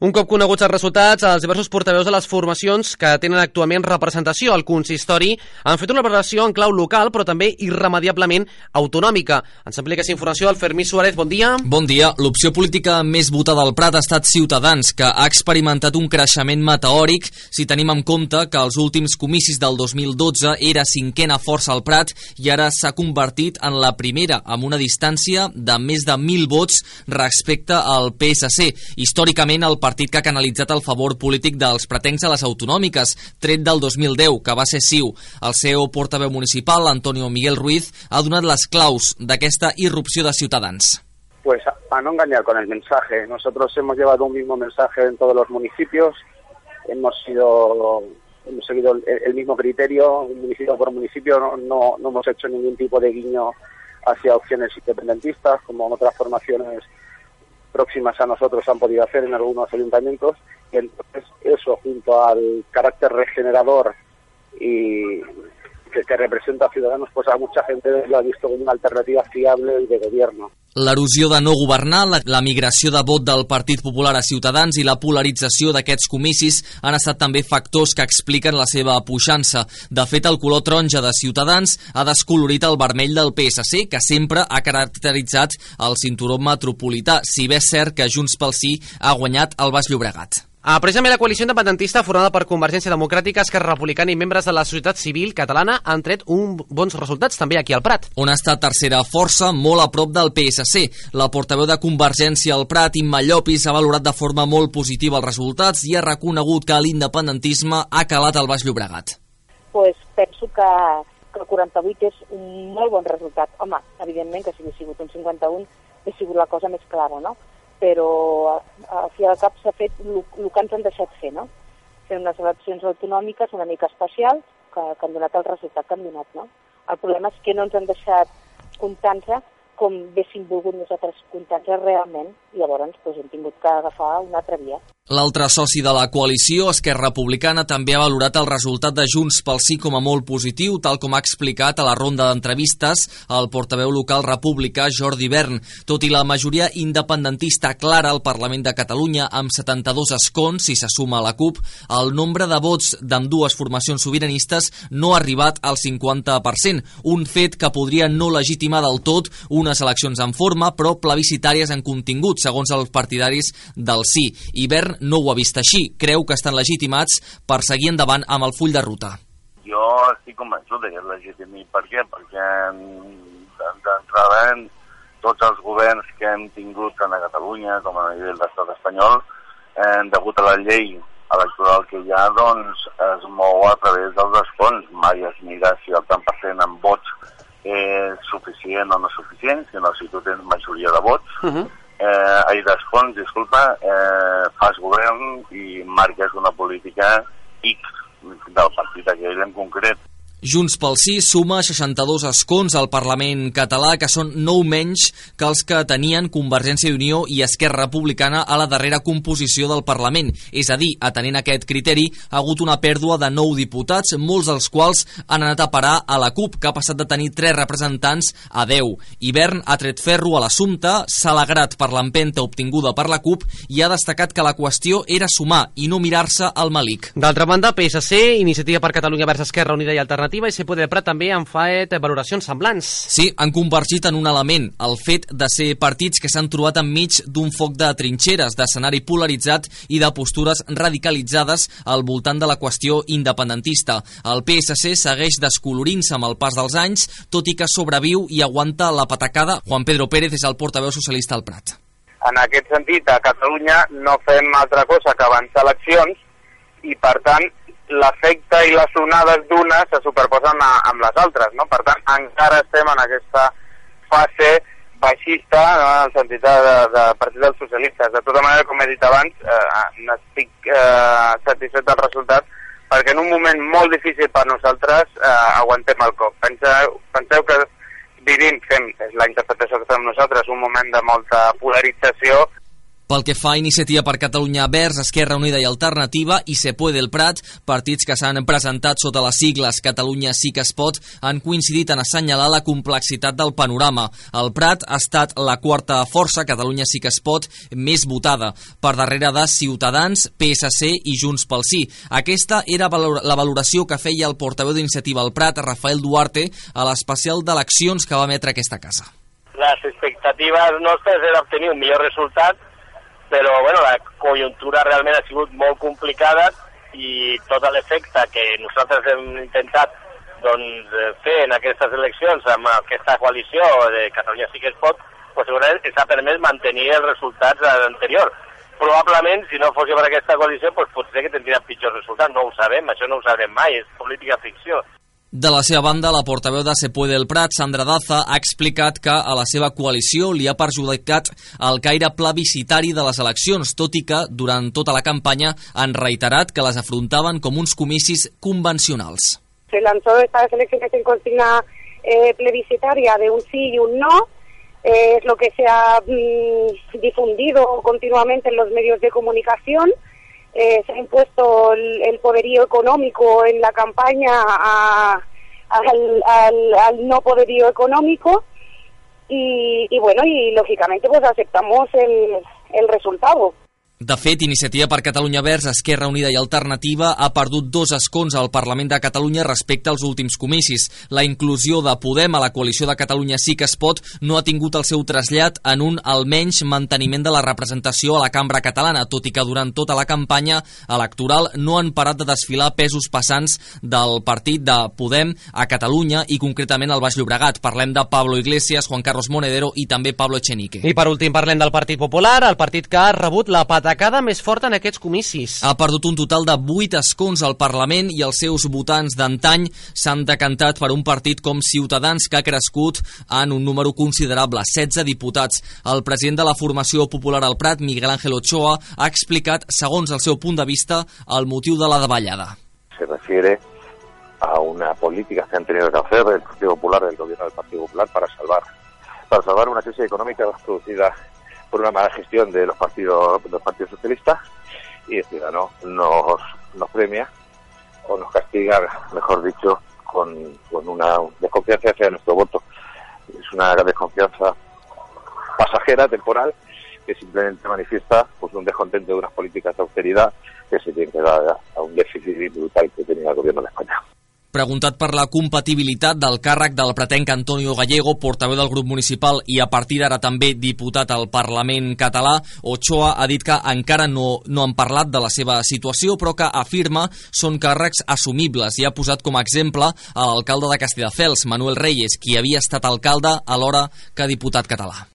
Un cop coneguts els resultats, els diversos portaveus de les formacions que tenen actualment representació al consistori han fet una valoració en clau local, però també irremediablement autonòmica. Ens aplica aquesta informació el Fermí Suárez. Bon dia. Bon dia. L'opció política més votada al Prat ha estat Ciutadans, que ha experimentat un creixement meteòric si tenim en compte que els últims comicis del 2012 era cinquena força al Prat i ara s'ha convertit en la primera, amb una distància de més de 1.000 vots respecte al PSC. Històricament, el partit que ha canalitzat el favor polític dels pretencs a les autonòmiques, tret del 2010, que va ser CiU. El seu portaveu municipal, Antonio Miguel Ruiz, ha donat les claus d'aquesta irrupció de Ciutadans. Pues a no engañar con el mensaje. Nosotros hemos llevado un mismo mensaje en todos los municipios. Hemos sido hemos seguido el, el mismo criterio, municipio por municipio, no, no, no hemos hecho ningún tipo de guiño hacia opciones independentistas, como otras formaciones próximas a nosotros han podido hacer en algunos ayuntamientos. Y entonces eso, junto al carácter regenerador y que, que representa a Ciudadanos, pues a mucha gente lo ha visto como una alternativa fiable y de gobierno. L'erosió de no governar, la, la migració de vot del Partit Popular a Ciutadans i la polarització d'aquests comicis han estat també factors que expliquen la seva puixança. De fet, el color taronja de Ciutadans ha descolorit el vermell del PSC, que sempre ha caracteritzat el cinturó metropolità, si bé és cert que Junts pel Sí ha guanyat el Baix Llobregat. Ah, precisament la coalició independentista formada per Convergència Democràtica, Esquerra Republicana i membres de la societat civil catalana han tret un bons resultats també aquí al Prat. On està tercera força, molt a prop del PSC. La portaveu de Convergència al Prat, Imma Llopis, ha valorat de forma molt positiva els resultats i ha reconegut que l'independentisme ha calat al Baix Llobregat. Pues penso que, que el 48 és un molt bon resultat. Home, evidentment que si hagués sigut un 51 hauria sigut la cosa més clara, no? però al fi al cap s'ha fet el que ens han deixat fer, no? Fer unes eleccions autonòmiques una mica especials que, que han donat el resultat que han donat, no? El problema és que no ens han deixat comptar-nos com haguéssim volgut nosaltres comptar-nos realment i llavors doncs, hem tingut que agafar una altra via. L'altre soci de la coalició, Esquerra Republicana, també ha valorat el resultat de Junts pel Sí com a molt positiu, tal com ha explicat a la ronda d'entrevistes el portaveu local republicà Jordi Bern. Tot i la majoria independentista clara al Parlament de Catalunya, amb 72 escons, si se suma a la CUP, el nombre de vots d'ambdues formacions sobiranistes no ha arribat al 50%, un fet que podria no legitimar del tot unes eleccions en forma, però plebiscitàries en contingut, segons els partidaris del sí. I Bern no ho ha vist així. Creu que estan legitimats per seguir endavant amb el full de ruta. Jo estic convençut que és legítim. I per què? Perquè d'entrada tots els governs que hem tingut tant a Catalunya com a nivell de l'estat espanyol, eh, degut a la llei electoral que hi ha, doncs es mou a través dels escons. Mai es mira si el tant per cent en vots és suficient o no suficient, sinó si tu tens majoria de vots. Uh -huh. Eh, ai, d'escons, disculpa, eh, fas govern i marques una política X del partit aquell en concret. Junts pel Sí suma 62 escons al Parlament català, que són 9 menys que els que tenien Convergència i Unió i Esquerra Republicana a la darrera composició del Parlament. És a dir, atenent aquest criteri, ha hagut una pèrdua de 9 diputats, molts dels quals han anat a parar a la CUP, que ha passat de tenir 3 representants a 10. Hivern ha tret ferro a l'assumpte, s'ha alegrat per l'empenta obtinguda per la CUP i ha destacat que la qüestió era sumar i no mirar-se al malic. D'altra banda, PSC, Iniciativa per Catalunya vers Esquerra Unida i Alternativa i CP de Prat també han fet valoracions semblants. Sí, han convergit en un element, el fet de ser partits que s'han trobat enmig d'un foc de trinxeres, d'escenari polaritzat i de postures radicalitzades al voltant de la qüestió independentista. El PSC segueix descolorint-se amb el pas dels anys, tot i que sobreviu i aguanta la patacada. Juan Pedro Pérez és el portaveu socialista al Prat. En aquest sentit, a Catalunya no fem altra cosa que avançar eleccions i, per tant, l'efecte i les onades d'una se superposen a, amb les altres, no? Per tant, encara estem en aquesta fase baixista, no? en el sentit de, de, de Partit dels Socialistes. De tota manera, com he dit abans, eh, n'estic eh, satisfet del resultat perquè en un moment molt difícil per nosaltres eh, aguantem el cop. Penseu, penseu que vivim, fem, és la interpretació que fem nosaltres, un moment de molta polarització Pel que fa a Iniciativa per Catalunya Verds, Esquerra Unida i Alternativa i Se Puede el Prat, partits que s'han presentat sota les sigles Catalunya sí que es pot, han coincidit en assenyalar la complexitat del panorama. El Prat ha estat la quarta força, Catalunya sí que es pot, més votada, per darrere de Ciutadans, PSC i Junts pel Sí. Aquesta era la valoració que feia el portaveu d'Iniciativa al Prat, Rafael Duarte, a l'especial d'eleccions que va emetre aquesta casa. Les expectatives nostres era obtenir un millor resultat però bueno, la conjuntura realment ha sigut molt complicada i tot l'efecte que nosaltres hem intentat doncs, eh, fer en aquestes eleccions amb aquesta coalició de Catalunya sí que es pot, pues, segurament ens ha permès mantenir els resultats anteriors. Probablement, si no fos per aquesta coalició, pues, potser que tindria pitjors resultats, no ho sabem, això no ho sabrem mai, és política ficció. De la seva banda, la portaveu de Se Puede el Prat, Sandra Daza, ha explicat que a la seva coalició li ha perjudicat el caire plebiscitari de les eleccions, tot i que durant tota la campanya han reiterat que les afrontaven com uns comicis convencionals. Se lanzó estas elecciones en consigna eh, plebiscitaria de un sí y un no, eh, es lo que se ha mm, difundido continuamente en los medios de comunicación, eh, se ha impuesto el, el, poderío económico en la campaña a, al, no poderío económico y, y, bueno, y lógicamente pues aceptamos el, el resultado. De fet, Iniciativa per Catalunya Verds, Esquerra Unida i Alternativa ha perdut dos escons al Parlament de Catalunya respecte als últims comicis. La inclusió de Podem a la coalició de Catalunya sí que es pot no ha tingut el seu trasllat en un almenys manteniment de la representació a la cambra catalana, tot i que durant tota la campanya electoral no han parat de desfilar pesos passants del partit de Podem a Catalunya i concretament al Baix Llobregat. Parlem de Pablo Iglesias, Juan Carlos Monedero i també Pablo Echenique. I per últim parlem del Partit Popular, el partit que ha rebut la pata atacada més forta en aquests comicis. Ha perdut un total de 8 escons al Parlament i els seus votants d'antany s'han decantat per un partit com Ciutadans que ha crescut en un número considerable, 16 diputats. El president de la formació popular al Prat, Miguel Ángel Ochoa, ha explicat, segons el seu punt de vista, el motiu de la davallada. Se refiere a una política que han tenido que hacer el Partido Popular, el gobierno del Partido Popular, para salvar, para salvar una crisis económica producida por una mala gestión de los partidos, los partidos socialistas y el ciudadano nos, nos premia o nos castiga, mejor dicho, con, con una desconfianza hacia nuestro voto. Es una desconfianza pasajera, temporal, que simplemente manifiesta pues un descontento de unas políticas de austeridad que se tienen que dar a un déficit brutal que tenía el gobierno de España. Preguntat per la compatibilitat del càrrec del pretenc Antonio Gallego, portaveu del grup municipal i a partir d'ara també diputat al Parlament català, Ochoa ha dit que encara no, no han parlat de la seva situació, però que afirma són càrrecs assumibles i ha posat com a exemple l'alcalde de Castelldefels, Manuel Reyes, qui havia estat alcalde alhora que diputat català.